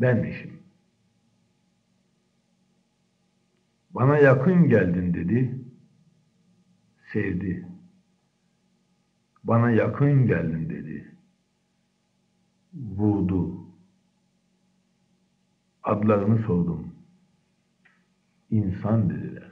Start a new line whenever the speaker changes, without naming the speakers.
benmişim. Bana yakın geldin dedi, sevdi. Bana yakın geldin dedi, vurdu. Adlarını sordum. İnsan dediler.